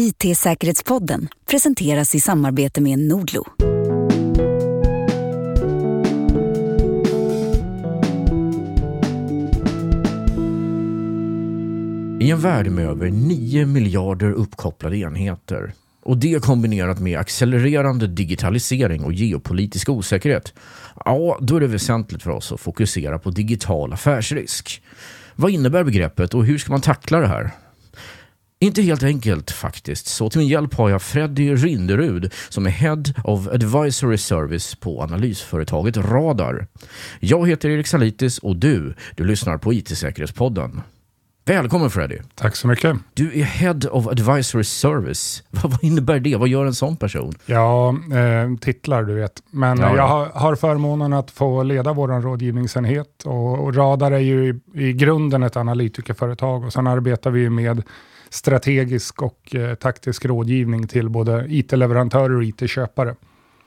IT-säkerhetspodden presenteras i samarbete med Nordlo. I en värld med över 9 miljarder uppkopplade enheter och det kombinerat med accelererande digitalisering och geopolitisk osäkerhet, ja, då är det väsentligt för oss att fokusera på digital affärsrisk. Vad innebär begreppet och hur ska man tackla det här? Inte helt enkelt faktiskt, så till min hjälp har jag Freddy Rinderud som är Head of Advisory Service på analysföretaget Radar. Jag heter Erik Salitis och du, du lyssnar på IT-säkerhetspodden. Välkommen Freddy! Tack så mycket. Du är Head of Advisory Service. Vad innebär det? Vad gör en sån person? Ja, eh, titlar du vet. Men Ja, ja. jag har, har förmånen att få leda vår rådgivningsenhet och, och Radar är ju i, i grunden ett analytikerföretag och sen arbetar vi med strategisk och eh, taktisk rådgivning till både IT-leverantörer och IT-köpare.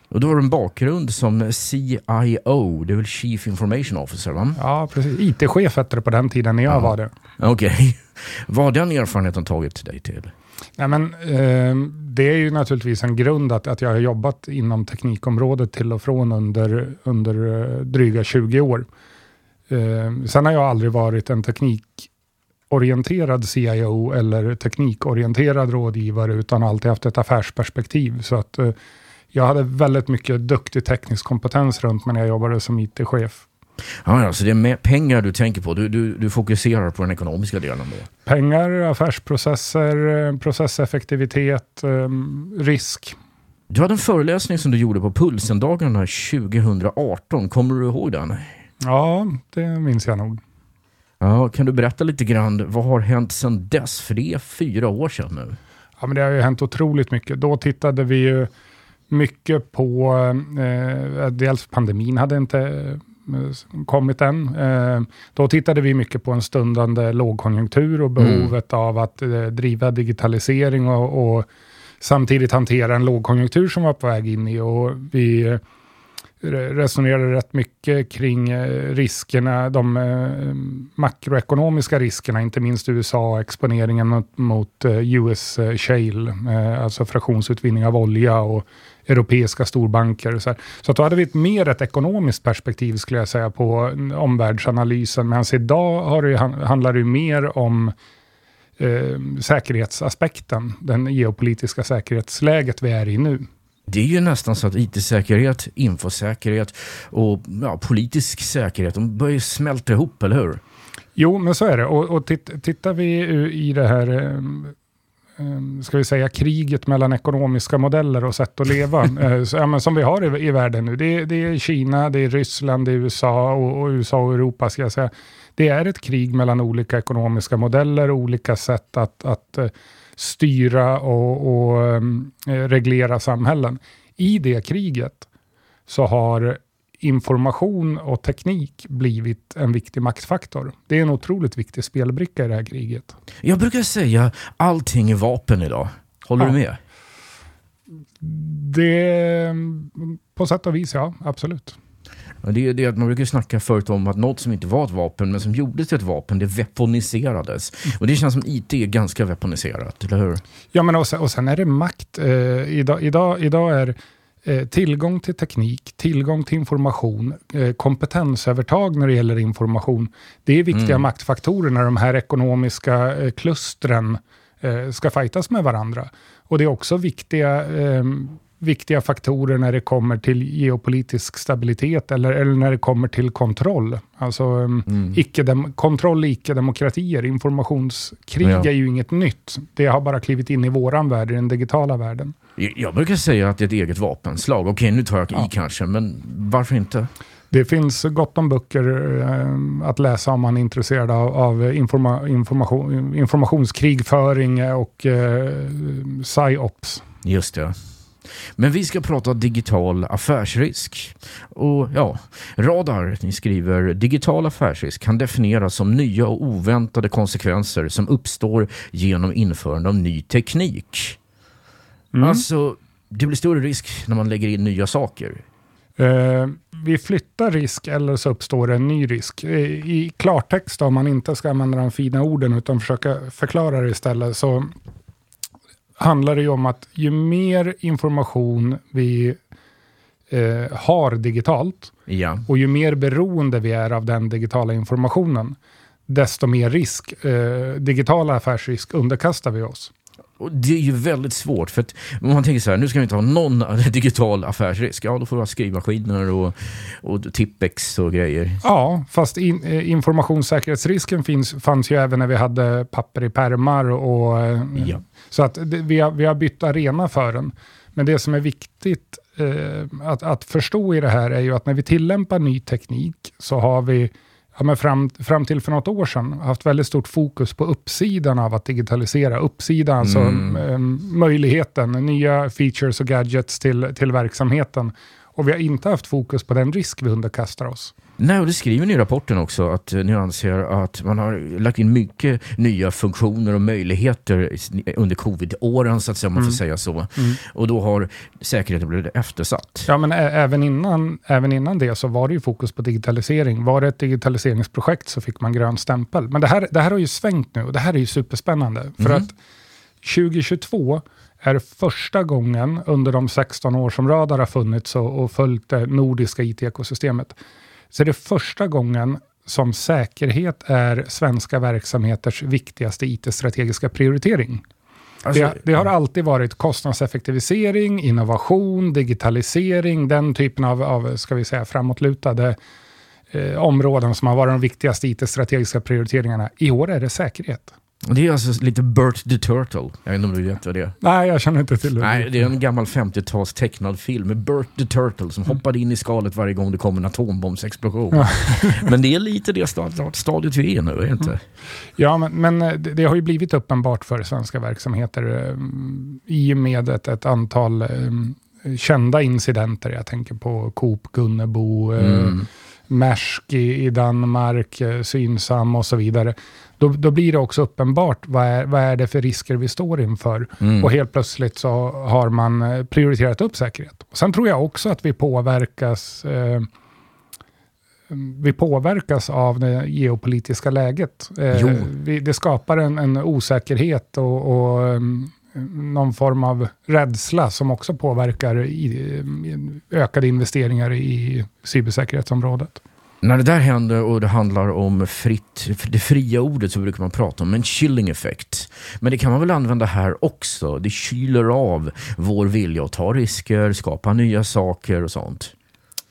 Och du har en bakgrund som CIO, det är väl Chief Information Officer va? Ja, precis. IT-chef hette det på den tiden när jag Ja. var det. Okej. Vad har den erfarenheten tagit dig till? Nej, men, eh, det är ju naturligtvis en grund att, att jag har jobbat inom teknikområdet till och från under, under eh, dryga 20 år. Eh, sen har jag aldrig varit en teknikorienterad CIO eller teknikorienterad rådgivare utan alltid haft ett affärsperspektiv. Så att eh, jag hade väldigt mycket duktig teknisk kompetens runt mig när jag jobbade som IT-chef. Ja, ja, så det är pengar du tänker på. Du, du, du fokuserar på den ekonomiska delen då? Pengar, affärsprocesser, eh, processeffektivitet, eh, risk. Du hade en föreläsning som du gjorde på Pulsendagarna 2018. Kommer du ihåg den? Ja, det minns jag nog. Ja, kan du berätta lite grann, vad har hänt sedan dess? För det är fyra år sedan nu. Ja, men det har ju hänt otroligt mycket. Då tittade vi ju mycket på, eh, dels pandemin hade inte eh, kommit än. Eh, då tittade vi mycket på en stundande lågkonjunktur och behovet av att eh, driva digitalisering och, och samtidigt hantera en lågkonjunktur som var på väg in i. Och vi eh, resonerade rätt mycket kring eh, riskerna, de eh, makroekonomiska riskerna, inte minst USA, exponeringen mot, mot eh, US shale, alltså fraktionsutvinning av olja och europeiska storbanker. Och så, här. så att då hade vi ett mer ett ekonomiskt perspektiv skulle jag säga på omvärldsanalysen, medan idag har det, handlar det mer om eh, säkerhetsaspekten, den geopolitiska säkerhetsläget vi är i nu. Det är ju nästan så att IT-säkerhet, infosäkerhet och ja, politisk säkerhet, de börjar smälta ihop, eller hur? Jo, men så är det. Och, och titt, tittar vi i det här, ehm, ehm, ska vi säga, kriget mellan ekonomiska modeller och sätt att leva, eh, så, ja, som vi har i, i världen nu. Det, är- det är Kina, det är Ryssland, det är USA och, och USA och Europa, ska jag säga. Det är ett krig mellan olika ekonomiska modeller och olika sätt att, att eh, styra och, och ehm, eh, reglera samhällen. I det kriget så har information och teknik blivit en viktig maktfaktor. Det är en otroligt viktig spelbricka i det här kriget. Jag brukar säga allting är vapen idag. Håller Ja. du med? Det, på sätt och vis, ja, absolut. Det är det att man brukar snacka förut om att något som inte var ett vapen men som gjordes till ett vapen, det weaponiserades. Och det känns som IT är ganska weaponiserat, eller hur? Ja, men och sen, och sen är det makt. Eh, idag, idag, idag är eh, tillgång till teknik, tillgång till information, eh, kompetensövertag när det gäller information. Det är viktiga Mm. maktfaktorer när de här ekonomiska eh, klustren ska fightas med varandra. Och det är också viktiga, eh, viktiga faktorer när det kommer till geopolitisk stabilitet eller, eller när det kommer till kontroll. Alltså Mm. icke-dem- kontroll i icke-demokratier. Informationskrig Ja. är ju inget nytt. Det har bara klivit in i våran värld, i den digitala världen. Jag- brukar säga att det är ett eget vapenslag. Okej, nu tar jag i Ja. kanske, men varför inte? Det finns gott om böcker eh, att läsa om man är intresserad av, av informa, information, informationskrigföring och eh, psyops. Just det. Men vi ska prata digital affärsrisk. Och ja, Radar ni skriver digital affärsrisk kan definieras som nya och oväntade konsekvenser som uppstår genom införande av ny teknik. Mm. Alltså, det blir större risk när man lägger in nya saker. Eh, vi flyttar risk eller så uppstår en ny risk. Eh, I klartext, om man inte ska använda de fina orden utan försöka förklara det istället, så handlar det ju om att ju mer information vi eh, har digitalt Ja. och ju mer beroende vi är av den digitala informationen, desto mer risk, eh, digital affärsrisk underkastar vi oss. Och det är ju väldigt svårt för att om man tänker så här, nu ska vi inte ha någon digital affärsrisk. Ja, då får vi ha skrivmaskiner och, och Tippex och grejer. Ja, fast in, eh, informationssäkerhetsrisken finns, fanns ju även när vi hade papper i pärmar. Och, eh, Ja. Så att det, vi, har, vi har bytt arena för den. Men det som är viktigt eh, att, att förstå i det här är ju att när vi tillämpar ny teknik så har vi ja, men fram, fram till för något år sedan haft väldigt stort fokus på uppsidan av att digitalisera. Uppsidan, alltså Mm. eh, möjligheten, nya features och gadgets till, till verksamheten. Och vi har inte haft fokus på den risk vi underkastar oss. Nej, och det skriver ni i rapporten också att eh, ni anser att man har lagt in mycket nya funktioner och möjligheter under covid-åren så att säga, om man får säga så. Och då har säkerheten blivit eftersatt. Ja, men även innan, även innan det så var det ju fokus på digitalisering. Var det ett digitaliseringsprojekt så fick man grön stämpel. Men det här, det här har ju svängt nu och det här är ju superspännande. För att 2022 är första gången under de 16 år som Radar har funnits och, och följt det nordiska IT-ekosystemet, så är det första gången som säkerhet är svenska verksamheters viktigaste IT-strategiska prioritering. Alltså, Det, det har alltid varit kostnadseffektivisering, innovation, digitalisering, den typen av, av ska vi säga, framåtlutade eh, områden som har varit de viktigaste IT-strategiska prioriteringarna. I år är det säkerhet. Det är alltså lite Bert the Turtle. Jag vet inte om du vet vad det är. Nej, jag känner inte till det. Nej, det är en gammal 50-tals tecknad film med Bert the Turtle som hoppade in i skalet varje gång det kom en atombombsexplosion. Men det är lite det stad- stadiet vi är nu, är det inte? Ja, men, men eh, det, har ju blivit uppenbart för svenska verksamheter eh, i och med ett, ett antal eh, kända incidenter. Jag tänker på Coop Gunnebo, Mm. Maersk i, i Danmark, eh, Synsam och så vidare. Då, då blir det också uppenbart vad är, vad är det för risker vi står inför. Mm. Och helt plötsligt så har man eh, prioriterat upp säkerhet. Sen tror jag också att vi påverkas eh, vi påverkas av det geopolitiska läget. Eh, vi, det skapar en, en osäkerhet och, och um, någon form av rädsla som också påverkar i, ökade investeringar i cybersäkerhetsområdet. När det där händer och det handlar om fritt, det fria ordet så brukar man prata om en chilling effect. Men det kan man väl använda här också. Det kyler av vår vilja att ta risker, skapa nya saker och sånt.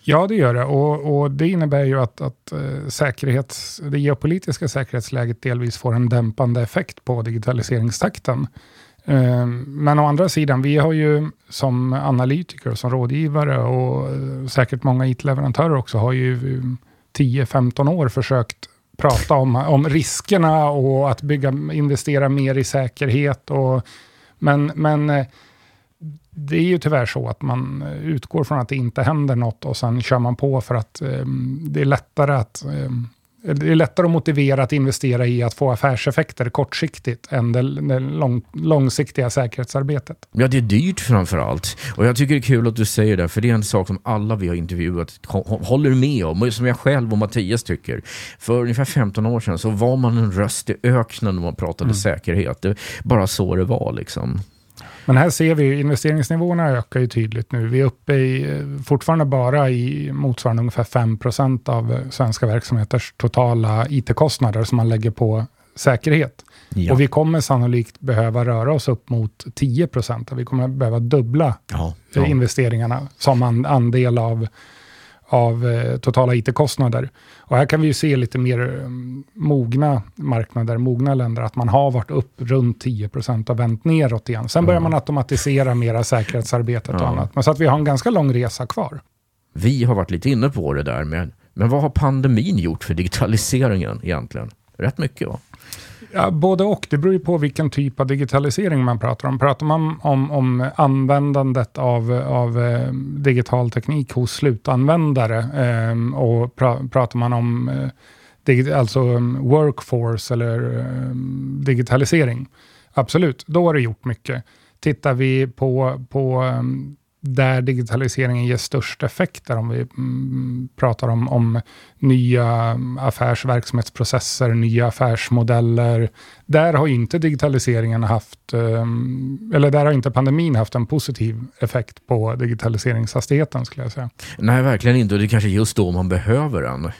Ja, det gör det. Och, och det innebär ju att, att eh, säkerhets, det geopolitiska säkerhetsläget delvis får en dämpande effekt på digitaliseringstakten. Ehm, men å andra sidan, vi har ju som analytiker och som rådgivare och eh, säkert många IT-leverantörer också har ju ehm, 10-15 år försökt prata om, om riskerna och att bygga, investera mer i säkerhet. Och, men, men eh, det är ju tyvärr så att man eh, utgår från att det inte händer något och sen kör man på för att ehm, det är lättare att det är lättare att motivera att investera i att få affärseffekter kortsiktigt än det, lång, långsiktiga säkerhetsarbetet. Ja, det är dyrt framför allt. Och jag tycker det är kul att du säger det, för det är en sak som alla vi har intervjuat hå- håller med om, som jag själv och Mattias tycker. För ungefär 15 år sedan så var man en röst i öknen när man pratade säkerhet. Det bara så det var liksom. Men här ser vi ju investeringsnivåerna ökar ju tydligt nu. Vi är uppe i, eh, fortfarande bara i motsvarande ungefär 5% av eh, svenska verksamheters totala IT-kostnader som man lägger på säkerhet. Ja. Och vi kommer sannolikt behöva röra oss upp mot 10% Vi kommer behöva dubbla ja, eh, ja. investeringarna som an, andel av, av eh, totala IT-kostnader. Och här kan vi ju se lite mer eh, mogna marknader, mogna länder, att man har varit upp runt 10% och vänt neråt igen. Sen börjar man automatisera mera säkerhetsarbetet och Ja. annat. Men så att vi har en ganska lång resa kvar. Vi har varit lite inne på det där, men, men vad har pandemin gjort för digitaliseringen egentligen? Rätt mycket va? Ja, både och. Det beror ju på vilken typ av digitalisering man pratar om. Pratar man om, om användandet av, av eh, digital teknik hos slutanvändare eh, och pra, pratar man om eh, alltså mm, workforce eller eh, digitalisering, absolut, då har det gjort mycket. Tittar vi på, på mm, där digitaliseringen ger störst effekt, om vi mm, pratar om, om nya affärsverksamhetsprocesser, nya affärsmodeller. Där har inte digitaliseringen haft, um, eller där har inte pandemin haft en positiv effekt på digitaliseringshastigheten skulle jag säga. Nej, verkligen inte. Och det är kanske just då man behöver den.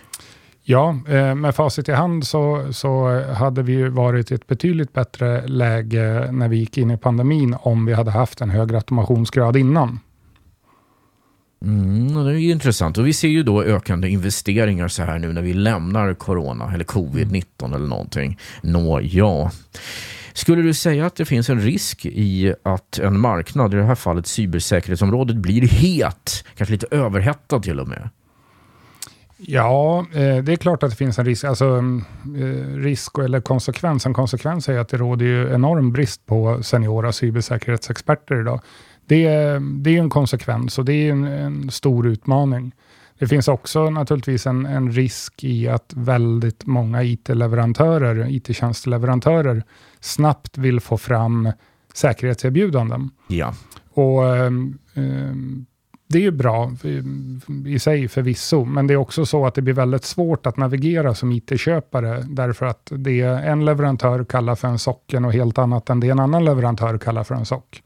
Ja, eh, med facit i hand så, så hade vi varit i ett betydligt bättre läge när vi gick in i pandemin om vi hade haft en högre automationsgrad innan. Mm, det är ju intressant. Och vi ser ju då ökande investeringar så här nu när vi lämnar corona eller covid-19 eller någonting. Nå, ja. Skulle du säga att det finns en risk i att en marknad, i det här fallet cybersäkerhetsområdet, blir het, kanske lite överhettad till och med? Ja, eh, det är klart att det finns en risk. Alltså, mm, eh, risk eller konsekvens. En konsekvens är att det råder ju enorm brist på seniora cybersäkerhetsexperter idag. Det, det är en konsekvens och det är en, en, stor utmaning. Det finns också naturligtvis en, en risk i att väldigt många IT-leverantörer, IT-tjänsteleverantörer, snabbt vill få fram säkerhetserbjudanden. Ja. Och um, det är ju bra i sig förvisso, men det är också så att det blir väldigt svårt att navigera som IT-köpare, därför att det en leverantör kallar för en socken och helt annat än det en annan leverantör kallar för en sock.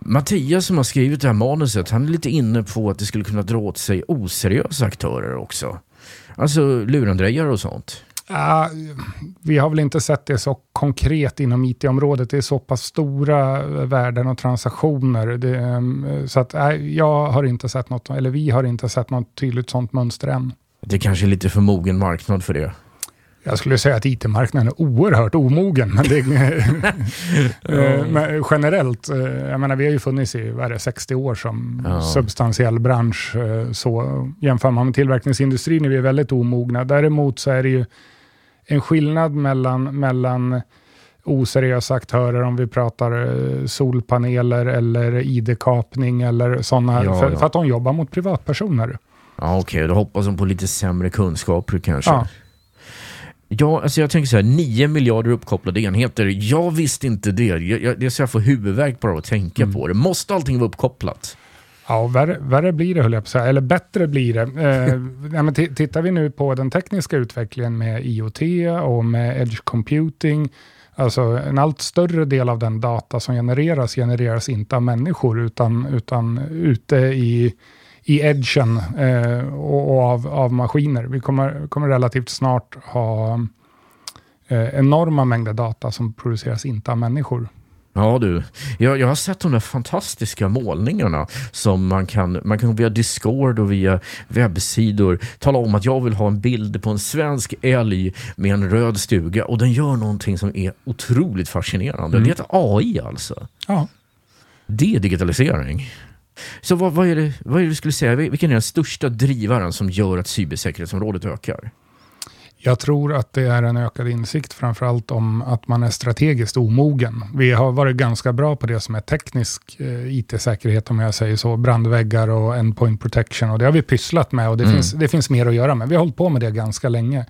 Mattias som har skrivit det här manuset, han är lite inne på att det skulle kunna dra åt sig oseriösa aktörer också. Alltså lurendrejare och sånt. Uh, vi har väl inte sett det så konkret inom IT-området. Det är så pass stora värden och transaktioner. Det, um, så att, uh, jag har inte sett något, eller vi har inte sett något tydligt sånt mönster än. Det kanske är lite för mogen marknad för det. Jag skulle säga att IT-marknaden är oerhört omogen, men, det, eh, men generellt, eh, jag menar vi har ju funnits i vad det, 60 år som ja. substantiell bransch. Eh, så jämför man med tillverkningsindustrin är vi väldigt omogna. Däremot så är det ju en skillnad mellan, mellan oseriösa aktörer om vi pratar solpaneler eller ID-kapning eller sådana, ja, för, ja. för, att de jobbar mot privatpersoner. Ja, Okej, okay. då hoppas de på lite sämre kunskaper kanske. Ja. Ja, alltså jag tänker så här, 9 miljarder uppkopplade enheter. Jag visste inte det. Jag, jag, det är så jag får huvudvärk bara att tänka mm. på det. Måste allting vara uppkopplat? Ja, värre, värre blir det höll jag på att säga, eller bättre blir det. Eh, ja, tittar vi nu på den tekniska utvecklingen med IoT och med edge computing, alltså en allt större del av den data som genereras genereras inte av människor utan, utan ute i i edgen eh, och, och, av, av maskiner. Vi kommer, kommer relativt snart ha eh, enorma mängder data som produceras inte av människor. Ja du, jag, jag har sett de där fantastiska målningarna som man kan, man kan via Discord och via webbsidor tala om att jag vill ha en bild på en svensk älg med en röd stuga och den gör någonting som är otroligt fascinerande. Mm. Det heter AI alltså. Ja. Det är digitalisering. Så vad, vad, är det, vad är det du skulle säga, vilken är den största drivaren som gör att cybersäkerhetsområdet ökar? Jag tror att det är en ökad insikt, framförallt om att man är strategiskt omogen. Vi har varit ganska bra på det som är teknisk eh, IT-säkerhet, om jag säger så, brandväggar och endpoint protection, och det har vi pysslat med och det, mm. finns, det finns mer att göra med. Vi har hållit på med det ganska länge.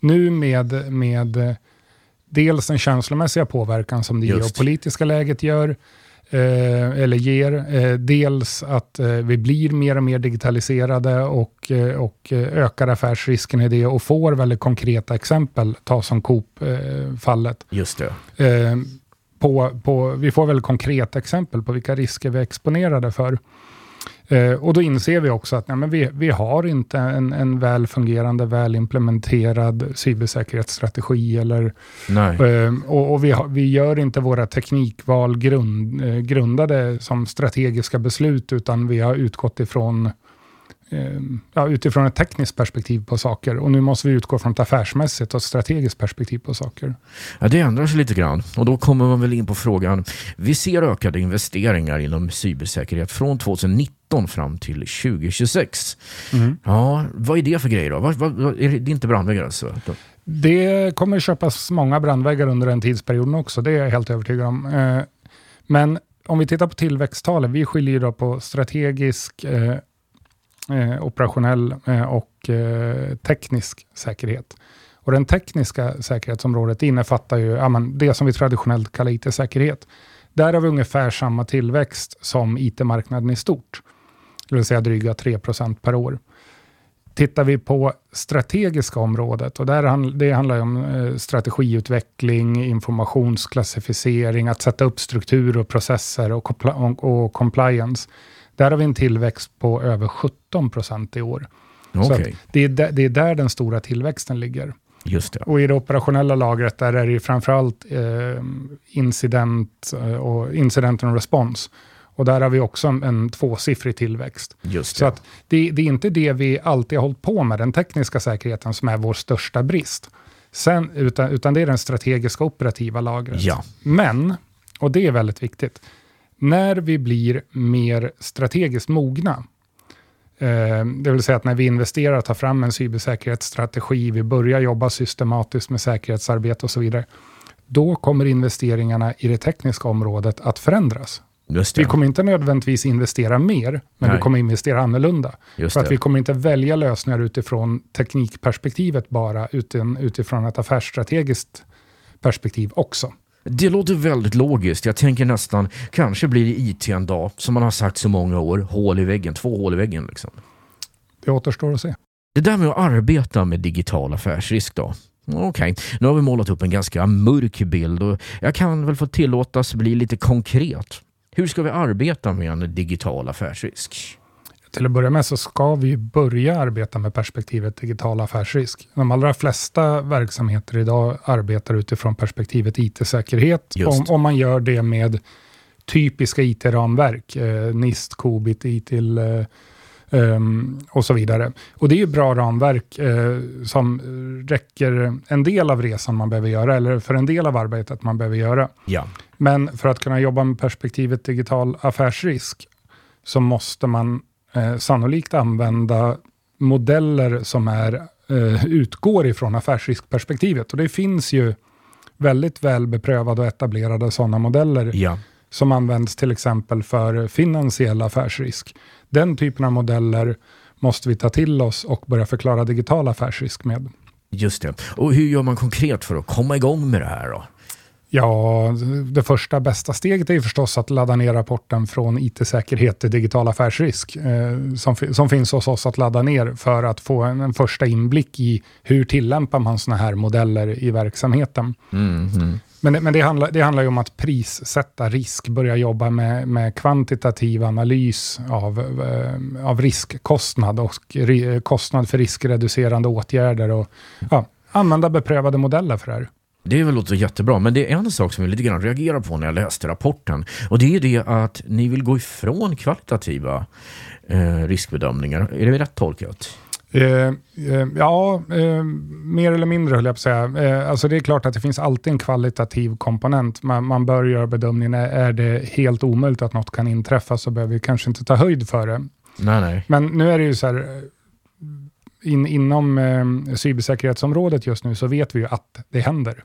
Nu med, med dels den känslomässiga påverkan som det geopolitiska läget gör, Eh, eller ger. Eh, dels att eh, vi blir mer och mer digitaliserade och, eh, och eh, ökar affärsrisken i det och får väldigt konkreta exempel, ta som Coop-fallet. Just det. På, på, vi får väldigt konkreta exempel på vilka risker vi är exponerade för. Eh, och då inser vi också att nej, men vi, vi har inte en, en väl fungerande, väl implementerad cybersäkerhetsstrategi. Eller, eh, och, och vi, ha, vi gör inte våra teknikval grund, eh, grundade som strategiska beslut, utan vi har utgått ifrån ja, utifrån ett tekniskt perspektiv på saker. Och nu måste vi utgå från ett affärsmässigt och strategiskt perspektiv på saker. Ja, det ändrar sig lite grann. Och då kommer man väl in på frågan. Vi ser ökade investeringar inom cybersäkerhet från 2019 fram till 2026. Mm. Ja, vad är det för grejer då? Vad, vad, är det inte brandväggar alltså? Det kommer köpas många brandväggar under den tidsperioden också. Det är jag helt övertygad om. Eh, men om vi tittar på tillväxttalen, vi skiljer då på strategisk eh, operationell eh, och eh, teknisk säkerhet. Och den tekniska säkerhetsområdet innefattar ju ja, men, det som vi traditionellt kallar IT-säkerhet. Där har vi ungefär samma tillväxt som IT-marknaden i stort, det vill säga dryga 3% per år. Tittar vi på strategiska området, och där det handlar om eh, strategiutveckling, informationsklassificering, att sätta upp struktur och processer och, och compliance. Där har vi en tillväxt på över 17 procent i år. Okay. det, är där, det är där den stora tillväxten ligger. Just det. Och i det operationella lagret där är det framförallt eh, incident eh, och incident and response. Och där har vi också en, en tvåsiffrig tillväxt. Just det. Så att det, det, är inte det vi alltid har hållit på med, den tekniska säkerheten, som är vår största brist. Sen, utan, utan det är den strategiska operativa lagret. Ja. Men, och det är väldigt viktigt, när vi blir mer strategiskt mogna, eh, det vill säga att när vi investerar och tar fram en cybersäkerhetsstrategi, vi börjar jobba systematiskt med säkerhetsarbete och så vidare, då kommer investeringarna i det tekniska området att förändras. Vi kommer inte nödvändigtvis investera mer, men Nej. vi kommer investera annorlunda. Just för att vi kommer inte välja lösningar utifrån teknikperspektivet bara, utan utifrån ett affärsstrategiskt perspektiv också. Det låter väldigt logiskt. Jag tänker nästan, kanske blir det IT en dag, som man har sagt så många år, hål i väggen, två hål i väggen. Liksom. Det återstår att se. Det där med att arbeta med digital affärsrisk då? Okej, okay. nu har vi målat upp en ganska mörk bild och jag kan väl få tillåtas bli lite konkret. Hur ska vi arbeta med en digital affärsrisk? Till att börja med så ska vi börja arbeta med perspektivet digital affärsrisk. De allra flesta verksamheter idag arbetar utifrån perspektivet IT-säkerhet. Om, om, man gör det med typiska IT-ramverk, eh, NIST, KOBIT, ITIL eh, um, och så vidare. Och det är ju bra ramverk eh, som räcker en del av resan man behöver göra, eller för en del av arbetet man behöver göra. Ja. Men för att kunna jobba med perspektivet digital affärsrisk så måste man eh, sannolikt använda modeller som är, eh, utgår ifrån affärsriskperspektivet. Och det finns ju väldigt väl beprövade och etablerade sådana modeller ja. som används till exempel för finansiell affärsrisk. Den typen av modeller måste vi ta till oss och börja förklara digital affärsrisk med. Just det. Och hur gör man konkret för att komma igång med det här då? Ja, det första bästa steget är förstås att ladda ner rapporten från IT-säkerhet till digital affärsrisk, eh, som, som finns hos oss att ladda ner för att få en, en första inblick i hur tillämpar man sådana här modeller i verksamheten. Mm, mm. Men, det, men det, handlar, det handlar ju om att prissätta risk, börja jobba med, med kvantitativ analys av, eh, av riskkostnad och ri, kostnad för riskreducerande åtgärder och ja, använda beprövade modeller för det här. Det väl låter jättebra, men det är en sak som jag lite grann reagerar på när jag läste rapporten. Och det är det att ni vill gå ifrån kvalitativa eh, riskbedömningar. Är det rätt tolkat? Eh, eh, ja, eh, mer eller mindre höll jag på att säga. Eh, alltså det är klart att det finns alltid en kvalitativ komponent. Man, man bör göra bedömningen, är det helt omöjligt att något kan inträffa så behöver vi kanske inte ta höjd för det. Nej, nej. Men nu är det ju så här, in, inom eh, cybersäkerhetsområdet just nu så vet vi ju att det händer.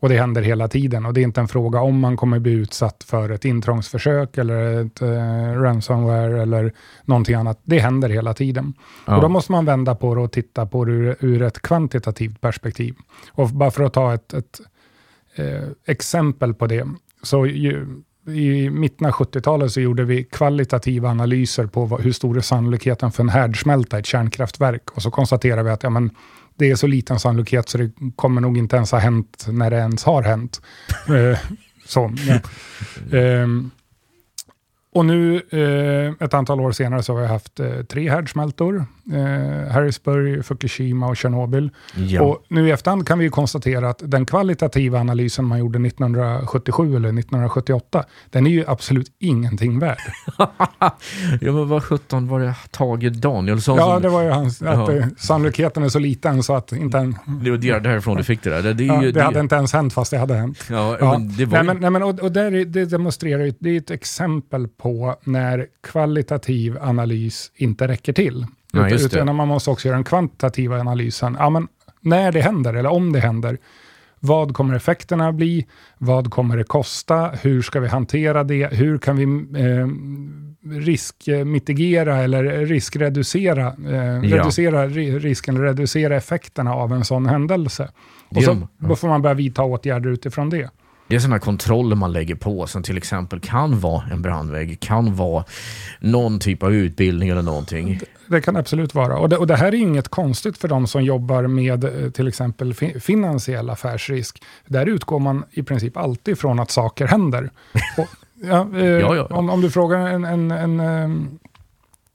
Och det händer hela tiden och det är inte en fråga om man kommer bli utsatt för ett intrångsförsök eller ett eh, ransomware eller någonting annat. Det händer hela tiden. Ja. Och då måste man vända på det och titta på det ur, ur ett kvantitativt perspektiv. Och bara för att ta ett, ett eh, exempel på det, så ju, i mitten av 70-talet så gjorde vi kvalitativa analyser på vad, hur stor är sannolikheten för en härdsmälta i ett kärnkraftverk. Och så konstaterade vi att ja, men, det är så liten sannolikhet så det kommer nog inte ens ha hänt när det ens har hänt. eh, så, ja. eh, och nu, eh, ett antal år senare, så har vi haft eh, tre härdsmältor. Eh, Harrisburg, Fukushima och Tjernobyl. Ja. Och nu i efterhand kan vi konstatera att den kvalitativa analysen man gjorde 1977 eller 1978, den är ju absolut ingenting värd. ja, men vad sjutton var det Tage Danielsson Ja, som... det var ju hans, att ja. sannolikheten är så liten så att inte en... Det var därifrån du fick det där. Det, det, ja, det, det hade inte ens hänt fast det hade hänt. Ja, ja. Men det var... nej, men, nej, men, och, och där, det demonstrerar ju, det är ett exempel på när kvalitativ analys inte räcker till. Ja, utan man måste också göra den kvantitativa analysen. Ja, men när det händer, eller om det händer, vad kommer effekterna bli? Vad kommer det kosta? Hur ska vi hantera det? Hur kan vi eh, riskmitigera eller riskreducera eh, ja. reducera risken, reducera effekterna av en sån händelse? Och så, då får man börja vidta åtgärder utifrån det. Det är sådana kontroller man lägger på som till exempel kan vara en brandvägg, kan vara någon typ av utbildning eller någonting. Det kan absolut vara. Och det, och det här är inget konstigt för de som jobbar med eh, till exempel fi, finansiell affärsrisk. Där utgår man i princip alltid från att saker händer. Och, ja, eh, Ja, ja. Om, om du frågar en, en, en, ehm,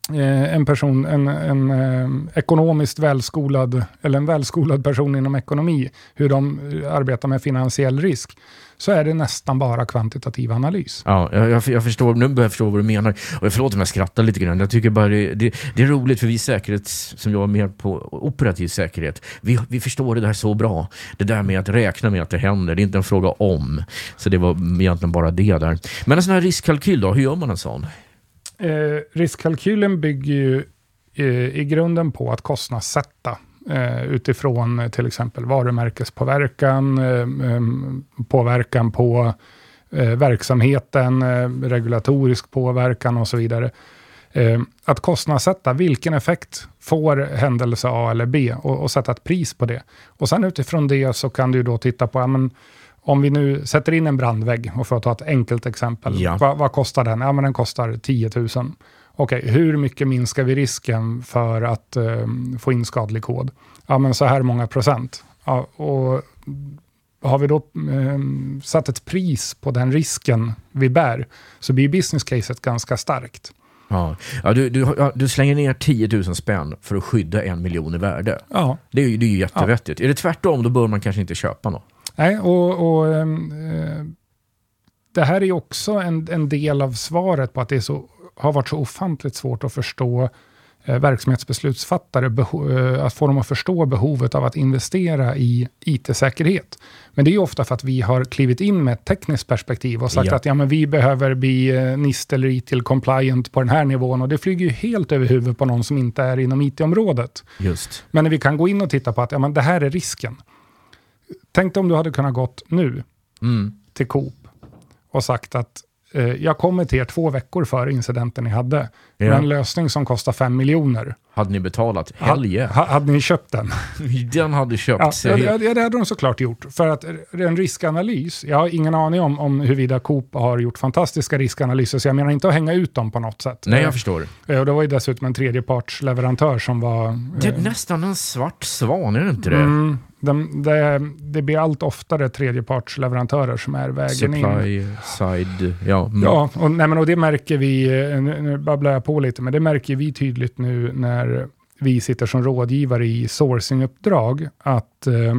eh, en person, en, en eh, ekonomiskt välskolad, eller en välskolad person inom ekonomi, hur de eh, arbetar med finansiell risk, så är det nästan bara kvantitativ analys. Ja, jag, jag, jag förstår, nu börjar jag förstå vad du menar. Och förlåt om jag skrattar lite grann. Jag tycker bara det, det, det är roligt för vi säkerhets, som jobbar mer på operativ säkerhet, vi, vi förstår det där så bra. Det där med att räkna med att det händer, det är inte en fråga om. Så det var egentligen bara det där. Men en sån här riskkalkyl då, hur gör man en sån? Eh, riskkalkylen bygger ju eh, i grunden på att kostnadssätta utifrån eh, till exempel varumärkespåverkan, eh, eh, påverkan på eh, verksamheten, eh, regulatorisk påverkan och så vidare. Eh, att kostnadssätta, vilken effekt får händelse A eller B och, och sätta ett pris på det. Och sen utifrån det så kan du då titta på, ja, men, om vi nu sätter in en brandvägg, och för att ta ett enkelt exempel, Ja. vad, vad kostar den? Ja, men den kostar 10 000. Okej, hur mycket minskar vi risken för att eh, få in skadlig kod? Ja, men så här många procent. Ja, och har vi då eh, satt ett pris på den risken vi bär, så blir business caset ganska starkt. Ja. Ja, du, du, ja, du slänger ner 10 000 spänn för att skydda en miljon i värde. Ja, Det är ju, det är ju jättevettigt. Är det tvärtom, då bör man kanske inte köpa något. Nej, och, och eh, det här är också en, en del av svaret på att det är så, har varit så ofantligt svårt att förstå eh, verksamhetsbeslutsfattare, eh, att få dem att förstå behovet av att investera i IT-säkerhet. Men det är ju ofta för att vi har klivit in med ett tekniskt perspektiv och sagt Ja. att ja, men vi behöver bli eh, NIST eller ITIL compliant på den här nivån och det flyger ju helt över huvudet på någon som inte är inom IT-området. Just. Men när vi kan gå in och titta på att ja, men det här är risken. Tänk dig om du hade kunnat gått nu Mm. till Coop och sagt att jag kommer till er två veckor före incidenten ni hade med Ja. en lösning som kostar 5 miljoner. Hade ni betalat? Hell yeah. Ha, hade ni köpt den? Den hade köpt Ja, ja, det, det hade de såklart gjort. För att en riskanalys, jag har ingen aning om, om huruvida Coop har gjort fantastiska riskanalyser, så jag menar inte att hänga ut dem på något sätt. Nej, jag förstår. Eh, Och det var ju dessutom en tredjepartsleverantör som var... Det är eh, nästan en svart svan, är det inte det? Mm, de, det, det blir allt oftare tredjepartsleverantörer som är vägen in. Supply side, ja. Mm. Ja, och, nej, men, och det märker vi, eh, nu, nu babblar jag på lite, men det märker vi tydligt nu när vi sitter som rådgivare i sourcinguppdrag, att eh,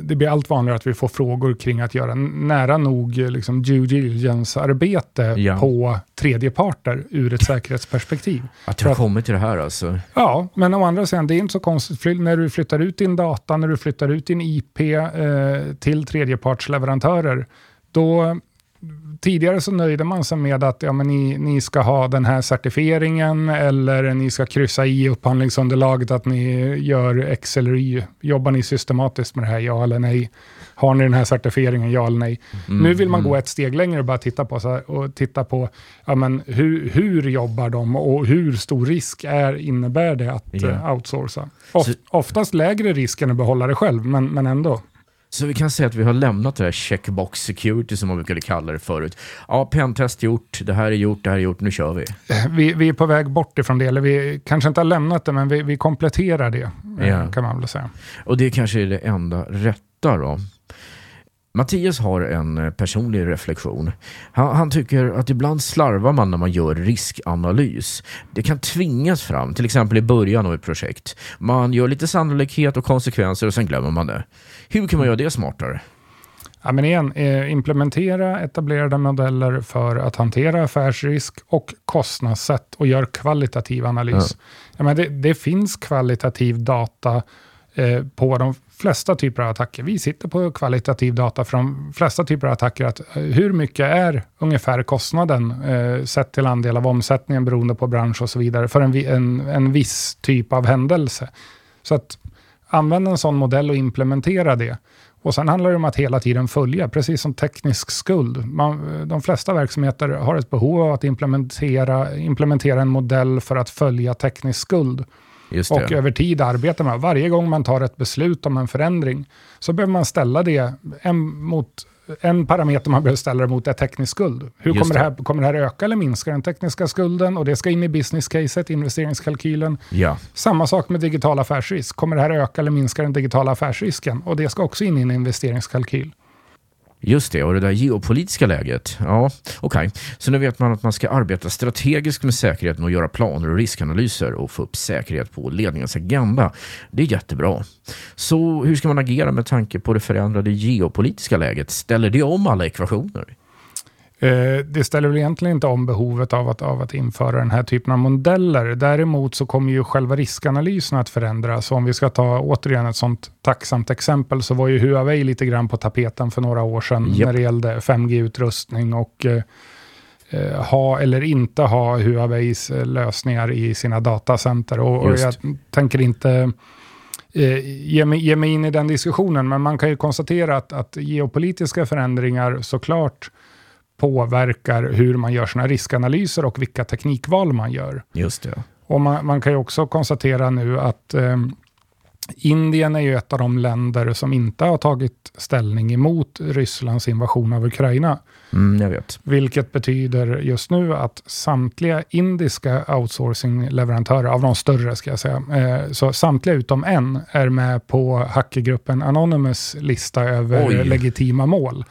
det blir allt vanligare att vi får frågor kring att göra nära nog eh, liksom, due diligence-arbete Ja. på tredjeparter ur ett säkerhetsperspektiv. Att det har kommit till det här alltså. Ja, men å andra sidan, det är inte så konstigt. När du flyttar ut din data, när du flyttar ut din IP eh, till tredjepartsleverantörer, då Tidigare så nöjde man sig med att ja, men ni, ni ska ha den här certifieringen eller ni ska kryssa i upphandlingsunderlaget att ni gör X eller Y. Jobbar ni systematiskt med det här, ja eller nej? Har ni den här certifieringen, ja eller nej? Mm, nu vill man mm. gå ett steg längre och bara titta på, så här, och titta på ja, men hur, hur jobbar de och hur stor risk är, innebär det att eh, outsourca? Of, Så- oftast lägre risk än att behålla det själv, men, men ändå. Så vi kan säga att vi har lämnat det här checkbox security som man brukade kalla det förut. Ja, pentest gjort, det här är gjort, det här är gjort, nu kör vi. Vi, vi är på väg bort ifrån det, eller vi kanske inte har lämnat det, men vi, vi kompletterar det, eh, Ja. kan man väl säga. Och det kanske är det enda rätta då. Mattias har en eh, personlig reflektion. Han, han tycker att ibland slarvar man när man gör riskanalys. Det kan tvingas fram, till exempel i början av ett projekt. Man gör lite sannolikhet och konsekvenser och sen glömmer man det. Hur kan man göra det smartare? Ja, men igen, eh, implementera etablerade modeller för att hantera affärsrisk och kostnadssätt och gör kvalitativ analys. Ja. men det, det finns kvalitativ data Eh, på de flesta typer av attacker. Vi sitter på kvalitativ data för de flesta typer av attacker. Att, eh, hur mycket är ungefär kostnaden eh, sett till andel av omsättningen beroende på bransch och så vidare för en, en, en viss typ av händelse. Så att använd en sån modell och implementera det. Och sen handlar det om att hela tiden följa, precis som teknisk skuld. Man, eh, de flesta verksamheter har ett behov av att implementera, implementera en modell för att följa teknisk skuld. Och det. över tid arbeta med. Varje gång man tar ett beslut om en förändring så behöver man ställa det en mot en parameter man behöver ställa mot är teknisk skuld. Hur kommer det. det. här, kommer det här öka eller minska den tekniska skulden? Och det ska in i business-caset, investeringskalkylen. Ja. Samma sak med digital affärsrisk. Kommer det här öka eller minska den digitala affärsrisken? Och det ska också in i en investeringskalkyl. Just det, och det där geopolitiska läget. Ja, okej. Okay. Så nu vet man att man ska arbeta strategiskt med säkerheten och göra planer och riskanalyser och få upp säkerhet på ledningens agenda. Det är jättebra. Så hur ska man agera med tanke på det förändrade geopolitiska läget? Ställer det om alla ekvationer? Eh, det ställer väl egentligen inte om behovet av att, av att införa den här typen av modeller. Däremot så kommer ju själva riskanalysen att förändras. Om vi ska ta återigen ett sånt tacksamt exempel så var ju Huawei lite grann på tapeten för några år sedan yep. när det gällde 5G-utrustning och eh, eh, ha eller inte ha Huaweis eh, lösningar i sina datacenter. Och, och jag tänker inte eh, ge, mig, ge mig in i den diskussionen, men man kan ju konstatera att, att geopolitiska förändringar såklart påverkar hur man gör sina riskanalyser och vilka teknikval man gör. Just det. Och man, man kan ju också konstatera nu att eh, Indien är ju ett av de länder som inte har tagit ställning emot Rysslands invasion av Ukraina. Mm, jag vet. Vilket betyder just nu att samtliga indiska outsourcing-leverantörer, av de större ska jag säga, eh, så samtliga utom en är med på hackergruppen Anonymous lista över Oj. legitima mål.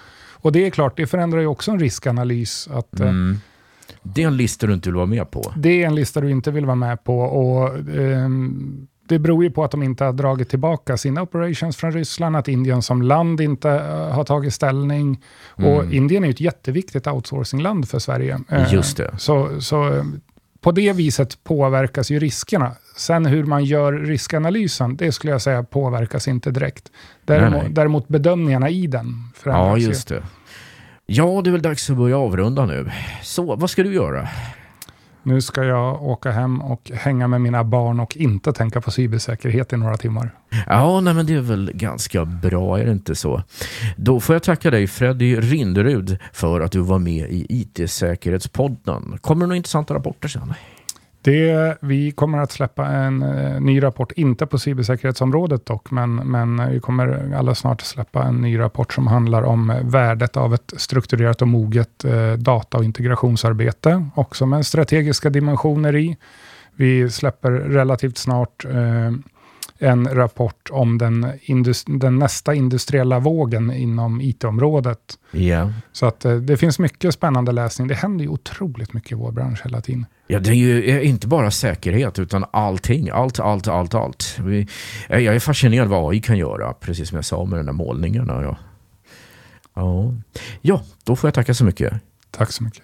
Och det är klart, det förändrar ju också en riskanalys. Att, eh, mm. Det är en lista du inte vill vara med på. Det är en lista du inte vill vara med på. Och, eh, det beror ju på att de inte har dragit tillbaka sina operations från Ryssland, att Indien som land inte uh, har tagit ställning. Mm. Och Indien är ju ett jätteviktigt outsourcingland för Sverige. Just det. Så, så på det viset påverkas ju riskerna. Sen hur man gör riskanalysen, det skulle jag säga påverkas inte direkt. Däremot, nej, nej. däremot bedömningarna i den förändras Ja, just det. Ja, det är väl dags att börja avrunda nu. Så, vad ska du göra? Nu ska jag åka hem och hänga med mina barn och inte tänka på cybersäkerhet i några timmar. Ja, nej, men det är väl ganska bra, är det inte så? Då får jag tacka dig Freddy Rinderud för att du var med i IT-säkerhetspodden. Kommer det några intressanta rapporter sen? Det, vi kommer att släppa en uh, ny rapport, inte på cybersäkerhetsområdet dock, men, men vi kommer alldeles snart släppa en ny rapport som handlar om värdet av ett strukturerat och moget uh, data och integrationsarbete, också med strategiska dimensioner i. Vi släpper relativt snart en rapport om den, den nästa industriella vågen inom IT-området. Yeah. Så att det finns mycket spännande läsning. Det händer ju otroligt mycket i vår bransch hela tiden. Ja, det är ju inte bara säkerhet utan allting. Allt, allt, allt, allt. Vi, jag är fascinerad vad AI kan göra, precis som jag sa med de där målningarna. Ja. Ja. ja, då får jag tacka så mycket. Tack så mycket.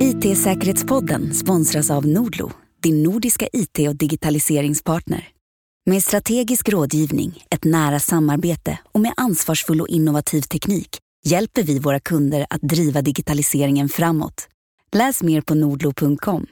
IT-säkerhetspodden sponsras av Nordlo, din nordiska IT och digitaliseringspartner. Med strategisk rådgivning, ett nära samarbete och med ansvarsfull och innovativ teknik hjälper vi våra kunder att driva digitaliseringen framåt. Läs mer på nordlo.com.